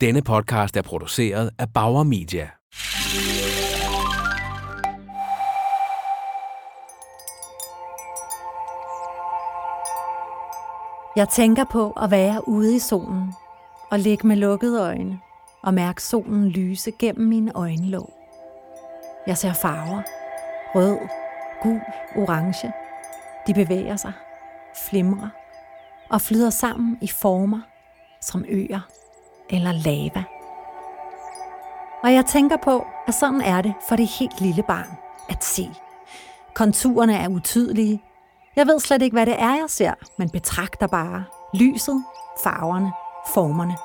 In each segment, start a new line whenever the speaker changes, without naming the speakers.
Denne podcast er produceret af Bauer Media.
Jeg tænker på at være ude i solen og ligge med lukkede øjne og mærke solen lyse gennem mine øjenlåg. Jeg ser farver. Rød, gul, orange. De bevæger sig, flimrer og flyder sammen i former som øer eller lava. Og jeg tænker på, at sådan er det for det helt lille barn at se. Konturerne er utydelige. Jeg ved slet ikke, hvad det er, jeg ser, men betragter bare lyset, farverne, formerne.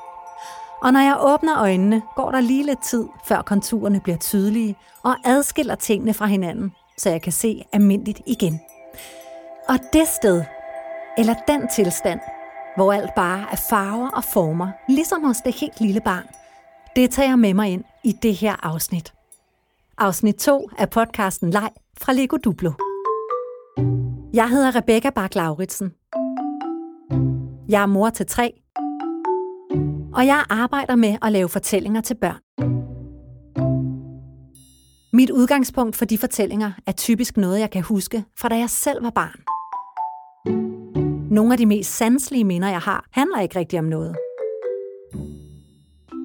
Og når jeg åbner øjnene, går der lige lidt tid, før konturerne bliver tydelige og adskiller tingene fra hinanden, så jeg kan se almindeligt igen. Og det sted, eller den tilstand, hvor alt bare er farver og former, ligesom hos det helt lille barn, det tager jeg med mig ind i det her afsnit. Afsnit 2 af podcasten Leg fra Lego Duplo. Jeg hedder Rebecca Bak Lauritsen. Jeg er mor til tre, og jeg arbejder med at lave fortællinger til børn. Mit udgangspunkt for de fortællinger er typisk noget, jeg kan huske fra da jeg selv var barn. Nogle af de mest sanselige minder, jeg har, handler ikke rigtig om noget.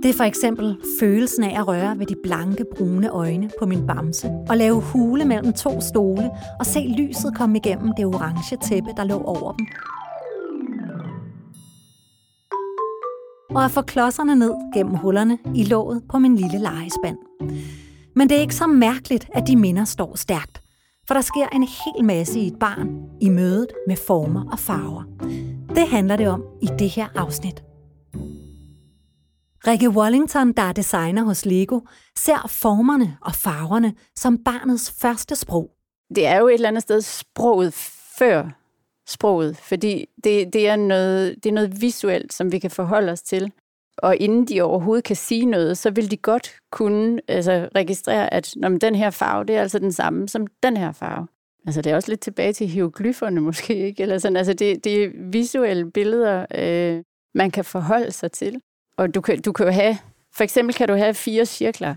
Det er for eksempel følelsen af at røre ved de blanke, brune øjne på min bamse, og lave hule mellem to stole og se lyset komme igennem det orange tæppe, der lå over dem. Og at få klodserne ned gennem hullerne i låget på min lille legespand. Men det er ikke så mærkeligt, at de minder står stærkt. For der sker en hel masse i et barn i mødet med former og farver. Det handler det om i det her afsnit. Rikke Wallington, der er designer hos Lego, ser formerne og farverne som barnets første sprog.
Det er jo et eller andet sted sproget før sproget, fordi det, det, er noget, det er noget visuelt, som vi kan forholde os til. Og inden de overhovedet kan sige noget, så vil de godt kunne altså, registrere, at når den her farve, det er altså den samme som den her farve. Altså det er også lidt tilbage til hieroglyferne måske, ikke? Eller sådan, altså det, det er visuelle billeder, øh, man kan forholde sig til. Og du kan, du kan jo have, for eksempel kan du have fire cirkler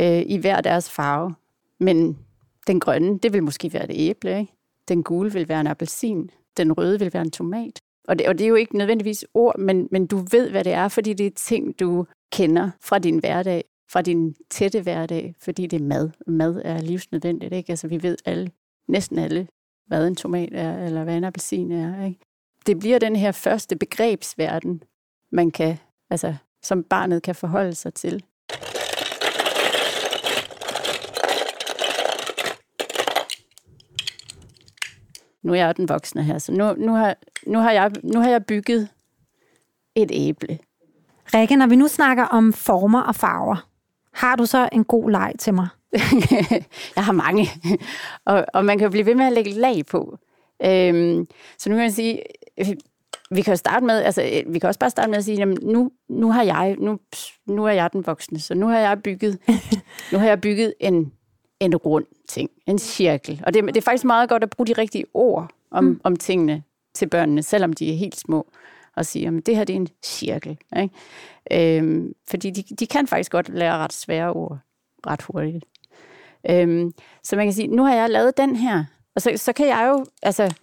øh, i hver deres farve, men den grønne, det vil måske være et æble, ikke? Den gule vil være en appelsin, den røde vil være en tomat. Og det, og det er jo ikke nødvendigvis ord, men, men du ved, hvad det er, fordi det er ting, du kender fra din hverdag, fra din tætte hverdag, fordi det er mad. Mad er livsnødvendigt, ikke? Altså vi ved alle, næsten alle, hvad en tomat er, eller hvad en appelsin er, ikke? Det bliver den her første begrebsverden, man kan, altså som barnet kan forholde sig til. Nu er jeg den voksne her, så nu, nu, har, nu, har, jeg, nu har jeg bygget et æble.
Rikke, når vi nu snakker om former og farver, har du så en god leg til mig?
jeg har mange, og, og man kan blive ved med at lægge lag på. Øhm, så nu kan jeg sige, vi kan jo starte med, altså, vi kan også bare starte med at sige, jamen, nu, nu har jeg, nu, nu er jeg den voksne, så nu har jeg bygget, nu har jeg bygget en, en rund ting, en cirkel. Og det, det er faktisk meget godt at bruge de rigtige ord om, mm. om tingene til børnene, selvom de er helt små, og sige, at det her det er en cirkel. Ikke? Øhm, fordi de, de kan faktisk godt lære ret svære ord ret hurtigt. Øhm, så man kan sige, nu har jeg lavet den her, og så, så kan jeg jo, altså,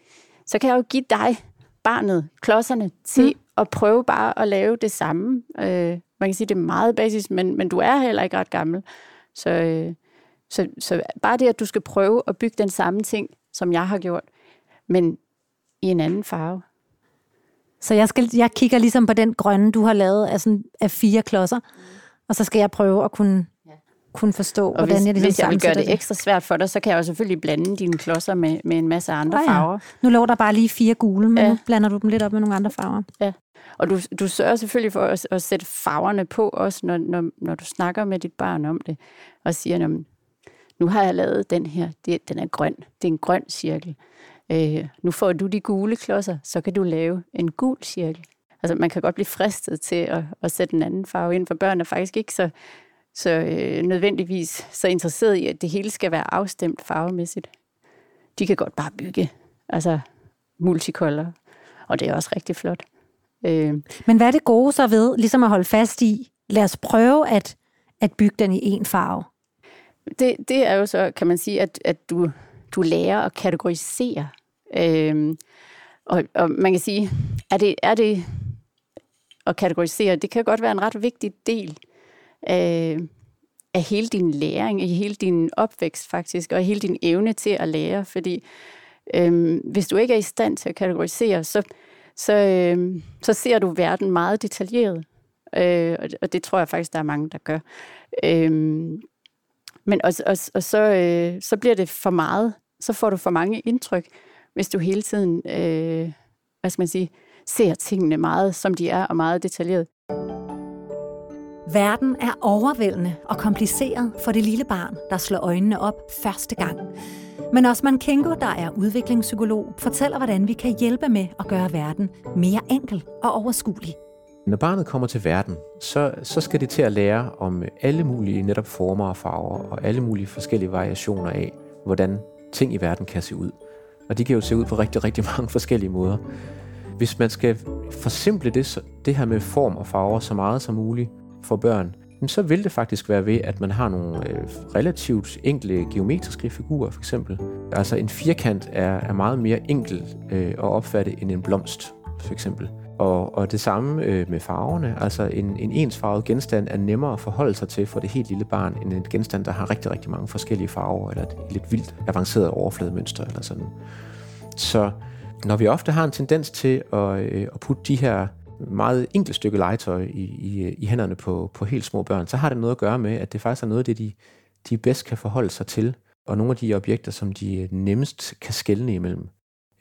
så kan jeg jo give dig, barnet, klodserne, til mm. at prøve bare at lave det samme. Øh, man kan sige, det er meget basis, men, men du er heller ikke ret gammel. Så, øh, så, så bare det, at du skal prøve at bygge den samme ting, som jeg har gjort, men i en anden farve.
Så jeg, skal, jeg kigger ligesom på den grønne, du har lavet af, sådan, af fire klodser, og så skal jeg prøve at kunne, ja. kunne forstå,
og
hvordan
hvis,
jeg ligesom
Hvis jeg vil gøre det ekstra svært for dig, så kan jeg jo selvfølgelig blande dine klodser med, med en masse andre oh, ja. farver.
Nu lå der bare lige fire gule, men ja. nu blander du dem lidt op med nogle andre farver.
Ja, og du, du sørger selvfølgelig for at, at sætte farverne på også, når, når, når du snakker med dit barn om det, og siger, nu har jeg lavet den her, det, den er grøn, det er en grøn cirkel. Øh, nu får du de gule klodser, så kan du lave en gul cirkel. Altså man kan godt blive fristet til at, at sætte en anden farve ind, for børn er faktisk ikke så, så øh, nødvendigvis så interesseret i, at det hele skal være afstemt farvemæssigt. De kan godt bare bygge altså multicolor, og det er også rigtig flot.
Øh. Men hvad er det gode så ved, ligesom at holde fast i, lad os prøve at, at bygge den i en farve.
Det, det er jo så, kan man sige, at, at du, du lærer at kategorisere. Øhm, og, og man kan sige, er det, er det at kategorisere, det kan godt være en ret vigtig del af, af hele din læring, i hele din opvækst faktisk, og hele din evne til at lære, fordi øhm, hvis du ikke er i stand til at kategorisere, så, så, øhm, så ser du verden meget detaljeret. Øh, og, og det tror jeg faktisk, der er mange, der gør. Øhm, men og, og, og så, øh, så bliver det for meget. Så får du for mange indtryk, hvis du hele tiden, øh, hvad skal man sige, ser tingene meget, som de er, og meget detaljeret.
Verden er overvældende og kompliceret for det lille barn, der slår øjnene op første gang. Men Osman Kengo, der er udviklingspsykolog, fortæller, hvordan vi kan hjælpe med at gøre verden mere enkel og overskuelig.
Når barnet kommer til verden, så, så skal det til at lære om alle mulige netop former og farver, og alle mulige forskellige variationer af, hvordan ting i verden kan se ud. Og de kan jo se ud på rigtig, rigtig mange forskellige måder. Hvis man skal forsimple det, det her med form og farver så meget som muligt for børn, så vil det faktisk være ved, at man har nogle øh, relativt enkle geometriske figurer, for eksempel. Altså en firkant er, er meget mere enkel øh, at opfatte end en blomst, for eksempel. Og, og det samme øh, med farverne. Altså en, en ensfarvet genstand er nemmere at forholde sig til for det helt lille barn, end en genstand, der har rigtig, rigtig mange forskellige farver, eller et lidt vildt avanceret overflademønster, eller sådan. Så når vi ofte har en tendens til at, øh, at putte de her meget enkle stykke legetøj i, i, i hænderne på, på helt små børn, så har det noget at gøre med, at det faktisk er noget af det, de, de bedst kan forholde sig til, og nogle af de objekter, som de nemmest kan skelne imellem.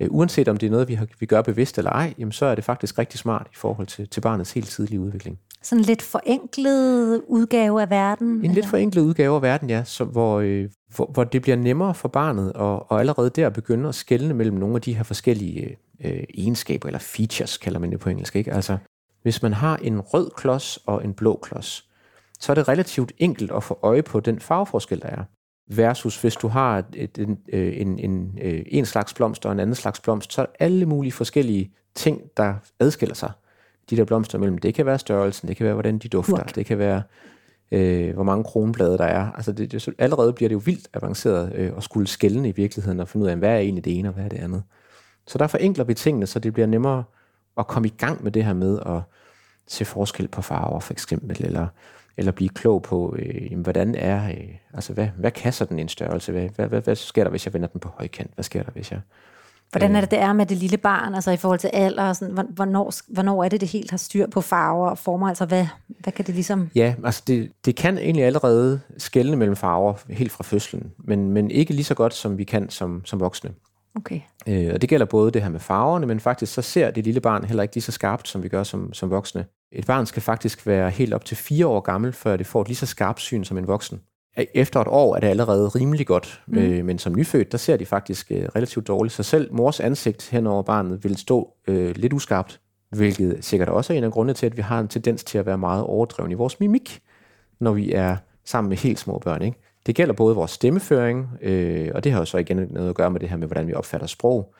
Øh, uanset om det er noget, vi, har, vi gør bevidst eller ej, jamen, så er det faktisk rigtig smart i forhold til, til barnets helt tidlige udvikling.
Sådan en lidt forenklet udgave af verden?
En eller? lidt forenklet udgave af verden, ja, så, hvor, øh, hvor, hvor det bliver nemmere for barnet og, og allerede der begynde at skelne mellem nogle af de her forskellige øh, egenskaber, eller features kalder man det på engelsk. Ikke? Altså, hvis man har en rød klods og en blå klods, så er det relativt enkelt at få øje på den farveforskel, der er versus hvis du har et, en, øh, en, en, øh, en slags blomst og en anden slags blomst, så er der alle mulige forskellige ting, der adskiller sig. De der blomster mellem, det kan være størrelsen, det kan være, hvordan de dufter, What? det kan være, øh, hvor mange kronblade der er. Altså det, det, allerede bliver det jo vildt avanceret øh, at skulle skælne i virkeligheden og finde ud af, hvad er egentlig det ene og hvad er det andet. Så der forenkler vi tingene, så det bliver nemmere at komme i gang med det her med at se forskel på farver for eksempel, eller eller blive klog på, øh, jamen, hvordan er, øh, altså hvad, hvad kan sådan en størrelse? Hvad, hvad, hvad, hvad sker der, hvis jeg vender den på højkant? Hvad sker der, hvis jeg...
Hvordan er det, det er med det lille barn, altså i forhold til alder, og sådan, hvornår, hvornår er det, det helt har styr på farver og former, altså hvad, hvad kan det ligesom...
Ja, altså det, det kan egentlig allerede skelne mellem farver helt fra fødslen, men, men ikke lige så godt, som vi kan som, som voksne.
Okay.
Øh, og det gælder både det her med farverne, men faktisk så ser det lille barn heller ikke lige så skarpt, som vi gør som, som voksne. Et barn skal faktisk være helt op til fire år gammel, før det får et lige så skarpt syn som en voksen. Efter et år er det allerede rimelig godt, mm. øh, men som nyfødt, der ser de faktisk øh, relativt dårligt. Så selv mors ansigt hen over barnet vil stå øh, lidt uskarpt, hvilket sikkert også er en af grundene til, at vi har en tendens til at være meget overdreven i vores mimik, når vi er sammen med helt små børn. Ikke? Det gælder både vores stemmeføring, øh, og det har jo så igen noget at gøre med det her med, hvordan vi opfatter sprog,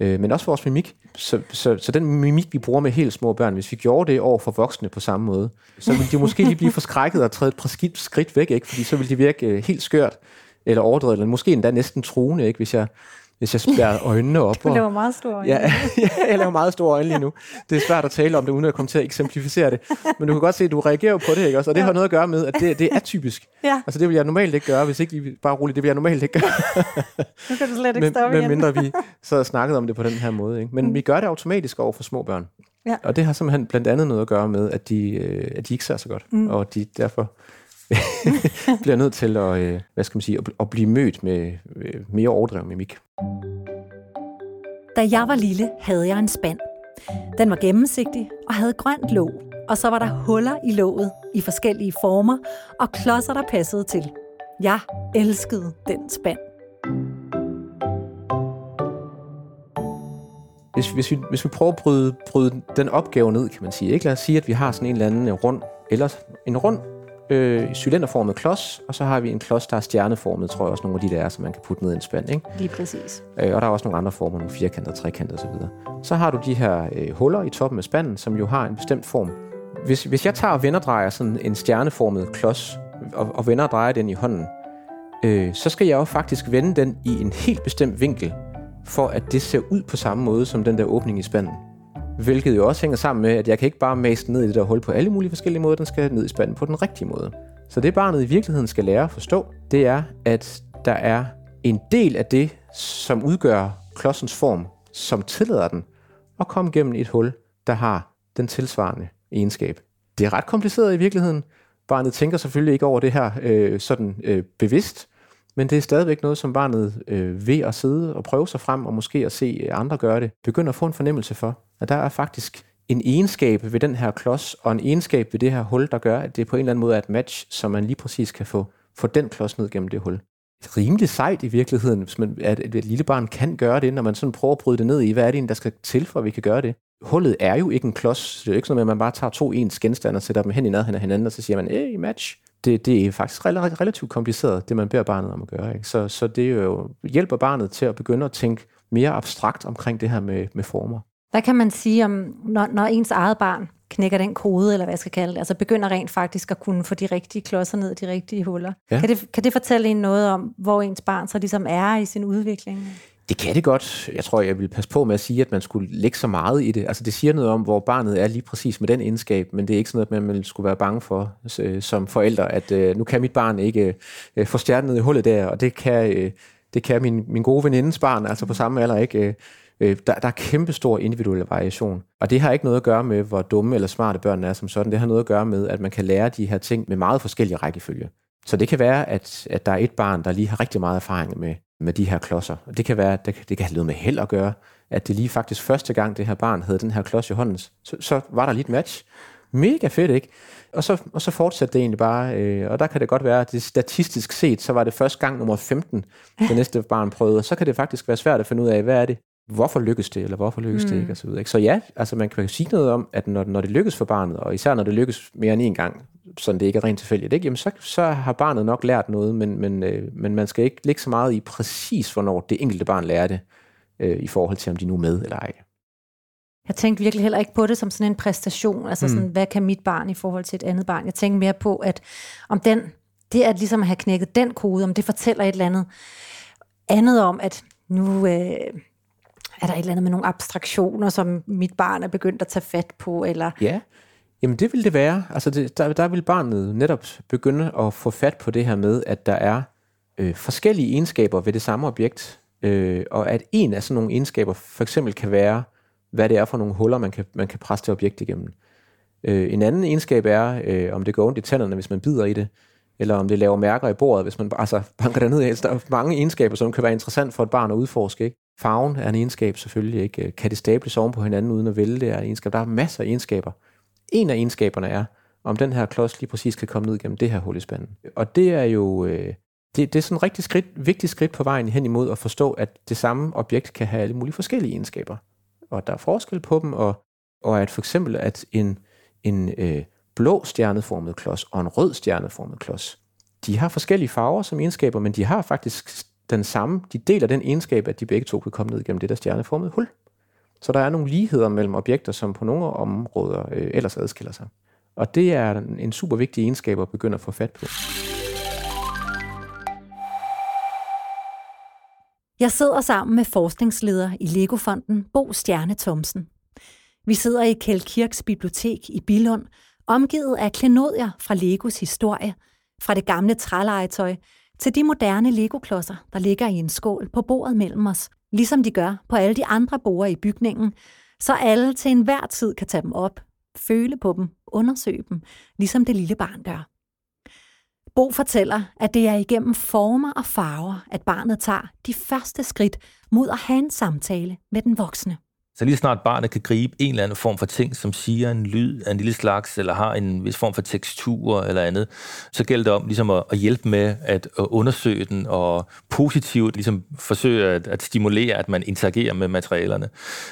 øh, men også vores mimik. Så, så, så den mimik, vi bruger med helt små børn, hvis vi gjorde det over for voksne på samme måde, så ville de måske lige blive forskrækket og træde et par skridt væk, ikke? fordi så ville de virke øh, helt skørt eller overdrevet, eller måske endda næsten truende, ikke? hvis jeg hvis jeg spærrer øjnene op.
Du laver meget store øjne.
Ja, ja, jeg laver meget store øjne lige nu. Det er svært at tale om det, uden at komme til at eksemplificere det. Men du kan godt se, at du reagerer på det, ikke også? Og det ja. har noget at gøre med, at det, det er atypisk.
Ja.
Altså det vil jeg normalt ikke gøre, hvis ikke lige bare roligt, det vil jeg normalt ikke gøre.
nu kan du slet ikke stoppe
igen. mindre vi så har snakket om det på den her måde. Ikke? Men mm. vi gør det automatisk over for små børn.
Ja.
Og det har simpelthen blandt andet noget at gøre med, at de, øh, at de ikke ser så godt. Mm. Og de derfor bliver nødt til at, øh, hvad skal man sige, at, blive mødt med øh, mere overdrevet mimik.
Da jeg var lille, havde jeg en spand. Den var gennemsigtig og havde grønt låg, og så var der huller i låget i forskellige former og klodser, der passede til. Jeg elskede den spand.
Hvis, hvis, vi, hvis vi prøver at bryde, bryde den opgave ned, kan man sige. Ikke? Lad os sige, at vi har sådan en eller anden rund, eller en rund øh, cylinderformet klods, og så har vi en klods, der er stjerneformet, tror jeg også nogle af de der er, som man kan putte ned i en spand. Ikke?
Lige præcis.
Øh, og der er også nogle andre former, nogle firkanter, trekanter osv. Så har du de her øh, huller i toppen af spanden, som jo har en bestemt form. hvis, hvis jeg tager og vender drejer sådan en stjerneformet klods, og, og vender og drejer den i hånden, øh, så skal jeg jo faktisk vende den i en helt bestemt vinkel, for at det ser ud på samme måde som den der åbning i spanden. Hvilket jo også hænger sammen med, at jeg kan ikke bare mase den ned i det der hul på alle mulige forskellige måder, den skal ned i spanden på den rigtige måde. Så det barnet i virkeligheden skal lære at forstå, det er, at der er en del af det, som udgør klodsens form, som tillader den at komme gennem et hul, der har den tilsvarende egenskab. Det er ret kompliceret i virkeligheden. Barnet tænker selvfølgelig ikke over det her øh, sådan øh, bevidst, men det er stadigvæk noget, som barnet øh, ved at sidde og prøve sig frem, og måske at se andre gøre det, begynder at få en fornemmelse for, at der er faktisk en egenskab ved den her klods, og en egenskab ved det her hul, der gør, at det på en eller anden måde er et match, så man lige præcis kan få, få den klods ned gennem det hul. Rimelig sejt i virkeligheden, hvis man, at et lille barn kan gøre det, når man sådan prøver at bryde det ned i, hvad er det egentlig, der skal til, for at vi kan gøre det. Hullet er jo ikke en klods. Det er jo ikke sådan, at man bare tager to ens genstande og sætter dem hen i nærheden af hinanden, og så siger man, hey, match det, det er faktisk relativt kompliceret, det man beder barnet om at gøre. Ikke? Så, så det jo hjælper barnet til at begynde at tænke mere abstrakt omkring det her med, med former.
Hvad kan man sige om, når, når ens eget barn knækker den kode, eller hvad jeg skal kalde det, altså begynder rent faktisk at kunne få de rigtige klodser ned i de rigtige huller. Ja. Kan, det, kan det fortælle en noget om, hvor ens barn så ligesom er i sin udvikling?
Det kan det godt. Jeg tror, jeg vil passe på med at sige, at man skulle lægge så meget i det. Altså det siger noget om, hvor barnet er lige præcis med den egenskab, men det er ikke sådan noget, man skulle være bange for øh, som forældre, at øh, nu kan mit barn ikke øh, få stjernen ned i hullet der, og det kan, øh, det kan min, min gode venindes barn, altså på samme alder ikke. Øh, der, der er kæmpestor individuel variation. Og det har ikke noget at gøre med, hvor dumme eller smarte børn er som sådan. Det har noget at gøre med, at man kan lære de her ting med meget forskellige rækkefølge. Så det kan være, at, at der er et barn, der lige har rigtig meget erfaring med, med de her klodser. Og det kan være, det, det kan have noget med held at gøre, at det lige faktisk første gang, det her barn havde den her klods i hånden, så, så var der lige et match. Mega fedt, ikke? Og så, og så fortsatte det egentlig bare, øh, og der kan det godt være, at det statistisk set, så var det første gang nummer 15, det næste barn prøvede, og så kan det faktisk være svært at finde ud af, hvad er det, hvorfor lykkes det, eller hvorfor lykkes mm. det ikke, og så videre. Ikke? Så ja, altså man kan sige noget om, at når, når det lykkes for barnet, og især når det lykkes mere end en gang, sådan det ikke er rent tilfældigt, ikke? Jamen så, så har barnet nok lært noget, men, men, øh, men man skal ikke lægge så meget i præcis, hvornår det enkelte barn lærer det, øh, i forhold til, om de nu er med eller ej.
Jeg tænkte virkelig heller ikke på det som sådan en præstation, altså sådan, mm. hvad kan mit barn i forhold til et andet barn? Jeg tænkte mere på, at om den, det at ligesom at have knækket den kode, om det fortæller et eller andet andet om, at nu øh, er der et eller andet med nogle abstraktioner, som mit barn er begyndt at tage fat på, eller...
Ja, Jamen det vil det være. Altså det, der, der vil barnet netop begynde at få fat på det her med, at der er øh, forskellige egenskaber ved det samme objekt, øh, og at en af sådan nogle egenskaber for eksempel kan være, hvad det er for nogle huller, man kan, man kan presse det objekt igennem. Øh, en anden egenskab er, øh, om det går ondt i tænderne, hvis man bider i det, eller om det laver mærker i bordet, hvis man altså, banker det ned. Altså, der er mange egenskaber, som kan være interessant for et barn at udforske. Ikke? Farven er en egenskab selvfølgelig. Ikke? Øh, kan det stables oven på hinanden uden at vælge det er en egenskab. Der er masser af egenskaber. En af egenskaberne er, om den her klods lige præcis kan komme ned gennem det her hul i spanden. Og det er jo øh, det, det er sådan et rigtig skridt, vigtigt skridt på vejen hen imod at forstå, at det samme objekt kan have alle mulige forskellige egenskaber. Og der er forskel på dem, og, og at for eksempel at en, en øh, blå stjerneformet klods og en rød stjerneformet klods, de har forskellige farver som egenskaber, men de har faktisk den samme, de deler den egenskab, at de begge to kan komme ned gennem det der stjerneformede hul. Så der er nogle ligheder mellem objekter, som på nogle områder øh, ellers adskiller sig. Og det er en super vigtig egenskab at begynde at få fat på.
Jeg sidder sammen med forskningsleder i Legofonden, Bo Stjerne Thomsen. Vi sidder i Kjeld Kirks bibliotek i Billund, omgivet af klenodier fra Legos historie, fra det gamle trælegetøj til de moderne legoklodser, der ligger i en skål på bordet mellem os, ligesom de gør på alle de andre borer i bygningen, så alle til enhver tid kan tage dem op, føle på dem, undersøge dem, ligesom det lille barn gør. Bo fortæller, at det er igennem former og farver, at barnet tager de første skridt mod at have en samtale med den voksne.
Så lige snart barnet kan gribe en eller anden form for ting, som siger en lyd af en lille slags, eller har en vis form for tekstur eller andet, så gælder det om ligesom at, at hjælpe med at, at undersøge den, og positivt ligesom forsøge at, at stimulere, at man interagerer med materialerne.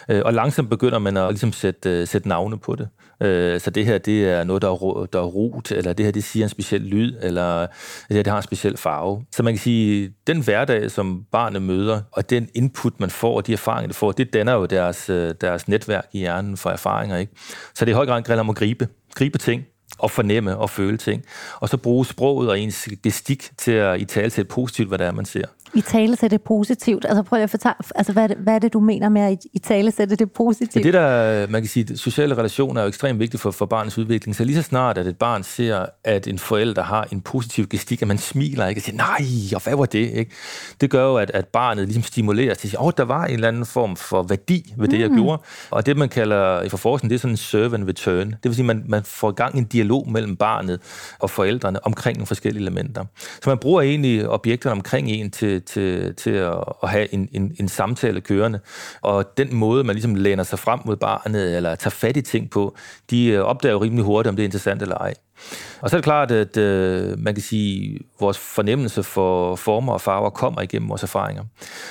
Øh, og langsomt begynder man at ligesom sætte, øh, sætte navne på det. Øh, så det her, det er noget, der er, der er rot, eller det her, det siger en speciel lyd, eller det her, det har en speciel farve. Så man kan sige, den hverdag, som barnet møder, og den input, man får, og de erfaringer, det får, det danner jo deres, Øh, deres netværk i hjernen for erfaringer. Ikke? Så det er i høj grad en om at gribe gribe ting og fornemme og føle ting. Og så bruge sproget og ens gestik til at i tale til positivt, hvad det er, man ser.
I tale sætte det positivt. Altså prøv at fortælle, altså hvad er, det, hvad er det, du mener med at i tale sætte det positivt?
Ja, det der, man kan sige, sociale relationer er jo ekstremt vigtigt for, for barnets udvikling. Så lige så snart, at et barn ser, at en forælder har en positiv gestik, at man smiler ikke og siger, nej, og hvad var det? Ikke? Det gør jo, at, at barnet ligesom stimuleres til at sige, åh, oh, der var en eller anden form for værdi ved det, mm. jeg gjorde. Og det, man kalder i forforskning, det er sådan en serve and return. Det vil sige, at man, man får i gang en dialog mellem barnet og forældrene omkring nogle forskellige elementer. Så man bruger egentlig objekterne omkring en til, til, til at, at have en, en, en samtale kørende. Og den måde, man ligesom læner sig frem mod barnet, eller tager fat i ting på, de øh, opdager jo rimelig hurtigt, om det er interessant eller ej. Og så er det klart, at øh, man kan sige, at vores fornemmelse for former og farver kommer igennem vores erfaringer.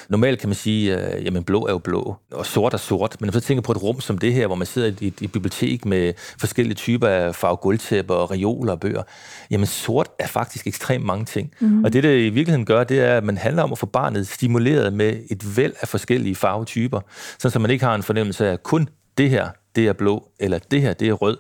Normalt kan man sige, at jamen, blå er jo blå, og sort er sort. Men når man så tænker på et rum som det her, hvor man sidder i et, et bibliotek med forskellige typer af farve guldtæpper og reoler og bøger, jamen sort er faktisk ekstremt mange ting. Mm. Og det, det i virkeligheden gør, det er, at man handler om at få barnet stimuleret med et væld af forskellige farvetyper, så man ikke har en fornemmelse af kun det her, det er blå, eller det her, det er rød.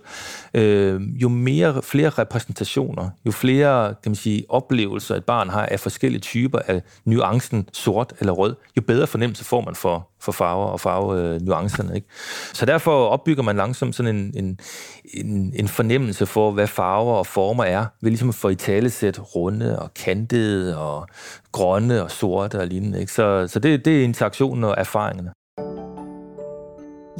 Øh, jo mere, flere repræsentationer, jo flere kan man sige, oplevelser et barn har af forskellige typer af nuancen sort eller rød, jo bedre fornemmelse får man for, for farver og farvenuancerne. Øh, ikke? Så derfor opbygger man langsomt sådan en, en, en, en fornemmelse for, hvad farver og former er, ved ligesom at få i talesæt runde og kantede og grønne og sorte og lignende. Ikke? Så, så det, det er interaktionen og erfaringerne.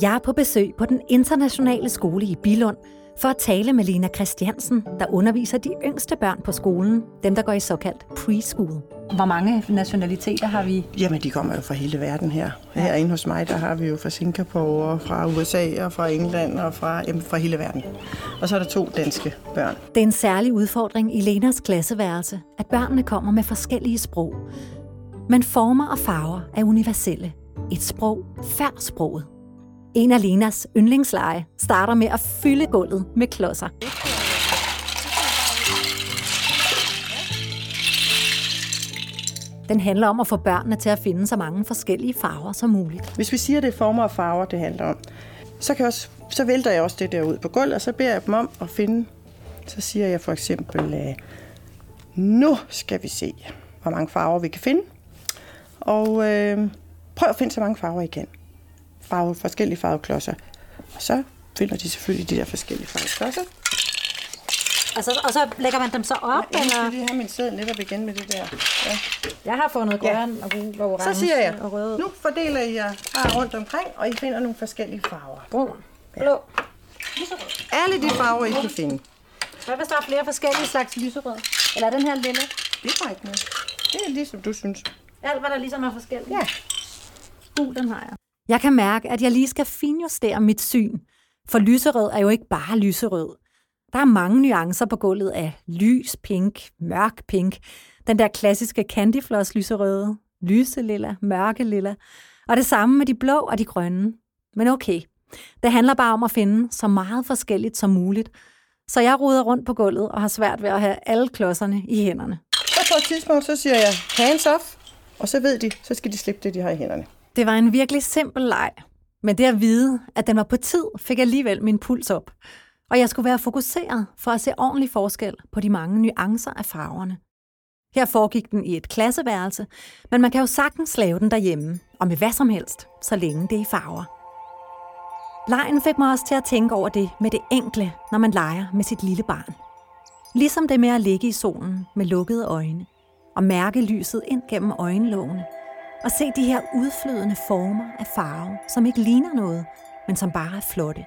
Jeg er på besøg på den internationale skole i Bilund for at tale med Lena Christiansen, der underviser de yngste børn på skolen, dem der går i såkaldt preschool. Hvor mange nationaliteter har vi?
Jamen, de kommer jo fra hele verden her. Herinde hos mig, der har vi jo fra Singapore, og fra USA, og fra England, og fra, jamen, fra hele verden. Og så er der to danske børn.
Det er en særlig udfordring i Lenas klasseværelse, at børnene kommer med forskellige sprog. Men former og farver er universelle. Et sprog før sproget. En af Lenas yndlingsleje starter med at fylde gulvet med klodser. Den handler om at få børnene til at finde så mange forskellige farver som muligt.
Hvis vi siger, at det er former og farver, det handler om, så, kan jeg også, så vælter jeg også det der ud på gulvet, og så beder jeg dem om at finde. Så siger jeg for eksempel, øh, nu skal vi se, hvor mange farver vi kan finde. Og øh, prøv at finde så mange farver I kan farve, forskellige farveklodser. Og så finder de selvfølgelig de der forskellige farveklodser.
Altså, og så lægger man dem så op?
Ja,
eller?
jeg lige have min sæd netop igen med det der. Ja.
Jeg har fundet grøn ja. og gul og orange
Så siger jeg,
og rød.
nu fordeler I jer bare rundt omkring, og I finder nogle forskellige farver.
Brun, blå,
Alle de farver, I kan finde.
Hvad hvis der er flere forskellige slags lyserød? Eller er den her lille?
Det er ikke noget. Det er ligesom du synes.
Alt, hvad der ligesom er forskelligt?
Ja.
Gul, den har jeg. Jeg kan mærke, at jeg lige skal finjustere mit syn, for lyserød er jo ikke bare lyserød. Der er mange nuancer på gulvet af lys pink, mørk pink, den der klassiske candyfloss lyserøde, lyse lilla, mørke lilla, og det samme med de blå og de grønne. Men okay, det handler bare om at finde så meget forskelligt som muligt, så jeg ruder rundt på gulvet og har svært ved at have alle klodserne i hænderne.
Så på et tidspunkt, så siger jeg hands off, og så ved de, så skal de slippe det, de har i hænderne.
Det var en virkelig simpel leg, men det at vide, at den var på tid, fik alligevel min puls op. Og jeg skulle være fokuseret for at se ordentlig forskel på de mange nuancer af farverne. Her foregik den i et klasseværelse, men man kan jo sagtens lave den derhjemme, og med hvad som helst, så længe det er i farver. Lejen fik mig også til at tænke over det med det enkle, når man leger med sit lille barn. Ligesom det med at ligge i solen med lukkede øjne og mærke lyset ind gennem øjenlågene – og se de her udflydende former af farve, som ikke ligner noget, men som bare er flotte.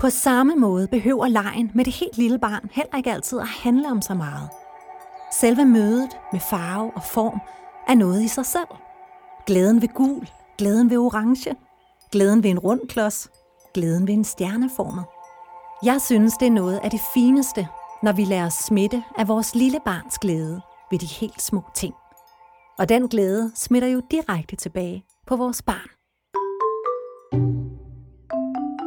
På samme måde behøver lejen med det helt lille barn heller ikke altid at handle om så meget. Selve mødet med farve og form er noget i sig selv. Glæden ved gul, glæden ved orange, glæden ved en rund klods, glæden ved en stjerneformet. Jeg synes, det er noget af det fineste, når vi lader os smitte af vores lille barns glæde ved de helt små ting. Og den glæde smitter jo direkte tilbage på vores barn.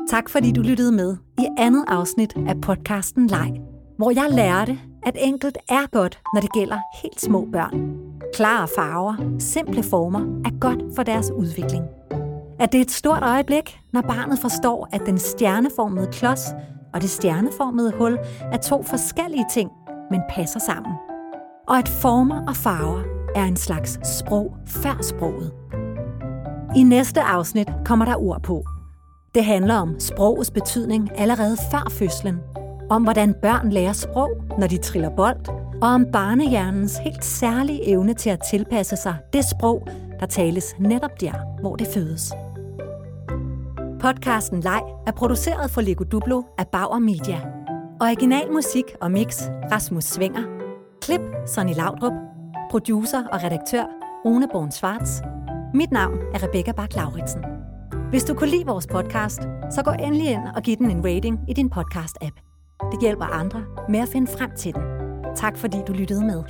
Tak fordi du lyttede med i andet afsnit af podcasten Leg, hvor jeg lærte, at enkelt er godt, når det gælder helt små børn. Klare farver, simple former er godt for deres udvikling. At det er et stort øjeblik, når barnet forstår, at den stjerneformede klods og det stjerneformede hul er to forskellige ting, men passer sammen. Og at former og farver er en slags sprog før sproget. I næste afsnit kommer der ord på. Det handler om sprogets betydning allerede før fødslen, om hvordan børn lærer sprog, når de triller bold, og om barnehjernens helt særlige evne til at tilpasse sig det sprog, der tales netop der, hvor det fødes. Podcasten Leg er produceret for Lego Duplo af Bauer Media. Original musik og mix Rasmus Svinger. Klip Sonny Laudrup. Producer og redaktør Rune Born Schwartz. Mit navn er Rebecca bak lauritsen Hvis du kunne lide vores podcast, så gå endelig ind og giv den en rating i din podcast-app. Det hjælper andre med at finde frem til den. Tak fordi du lyttede med.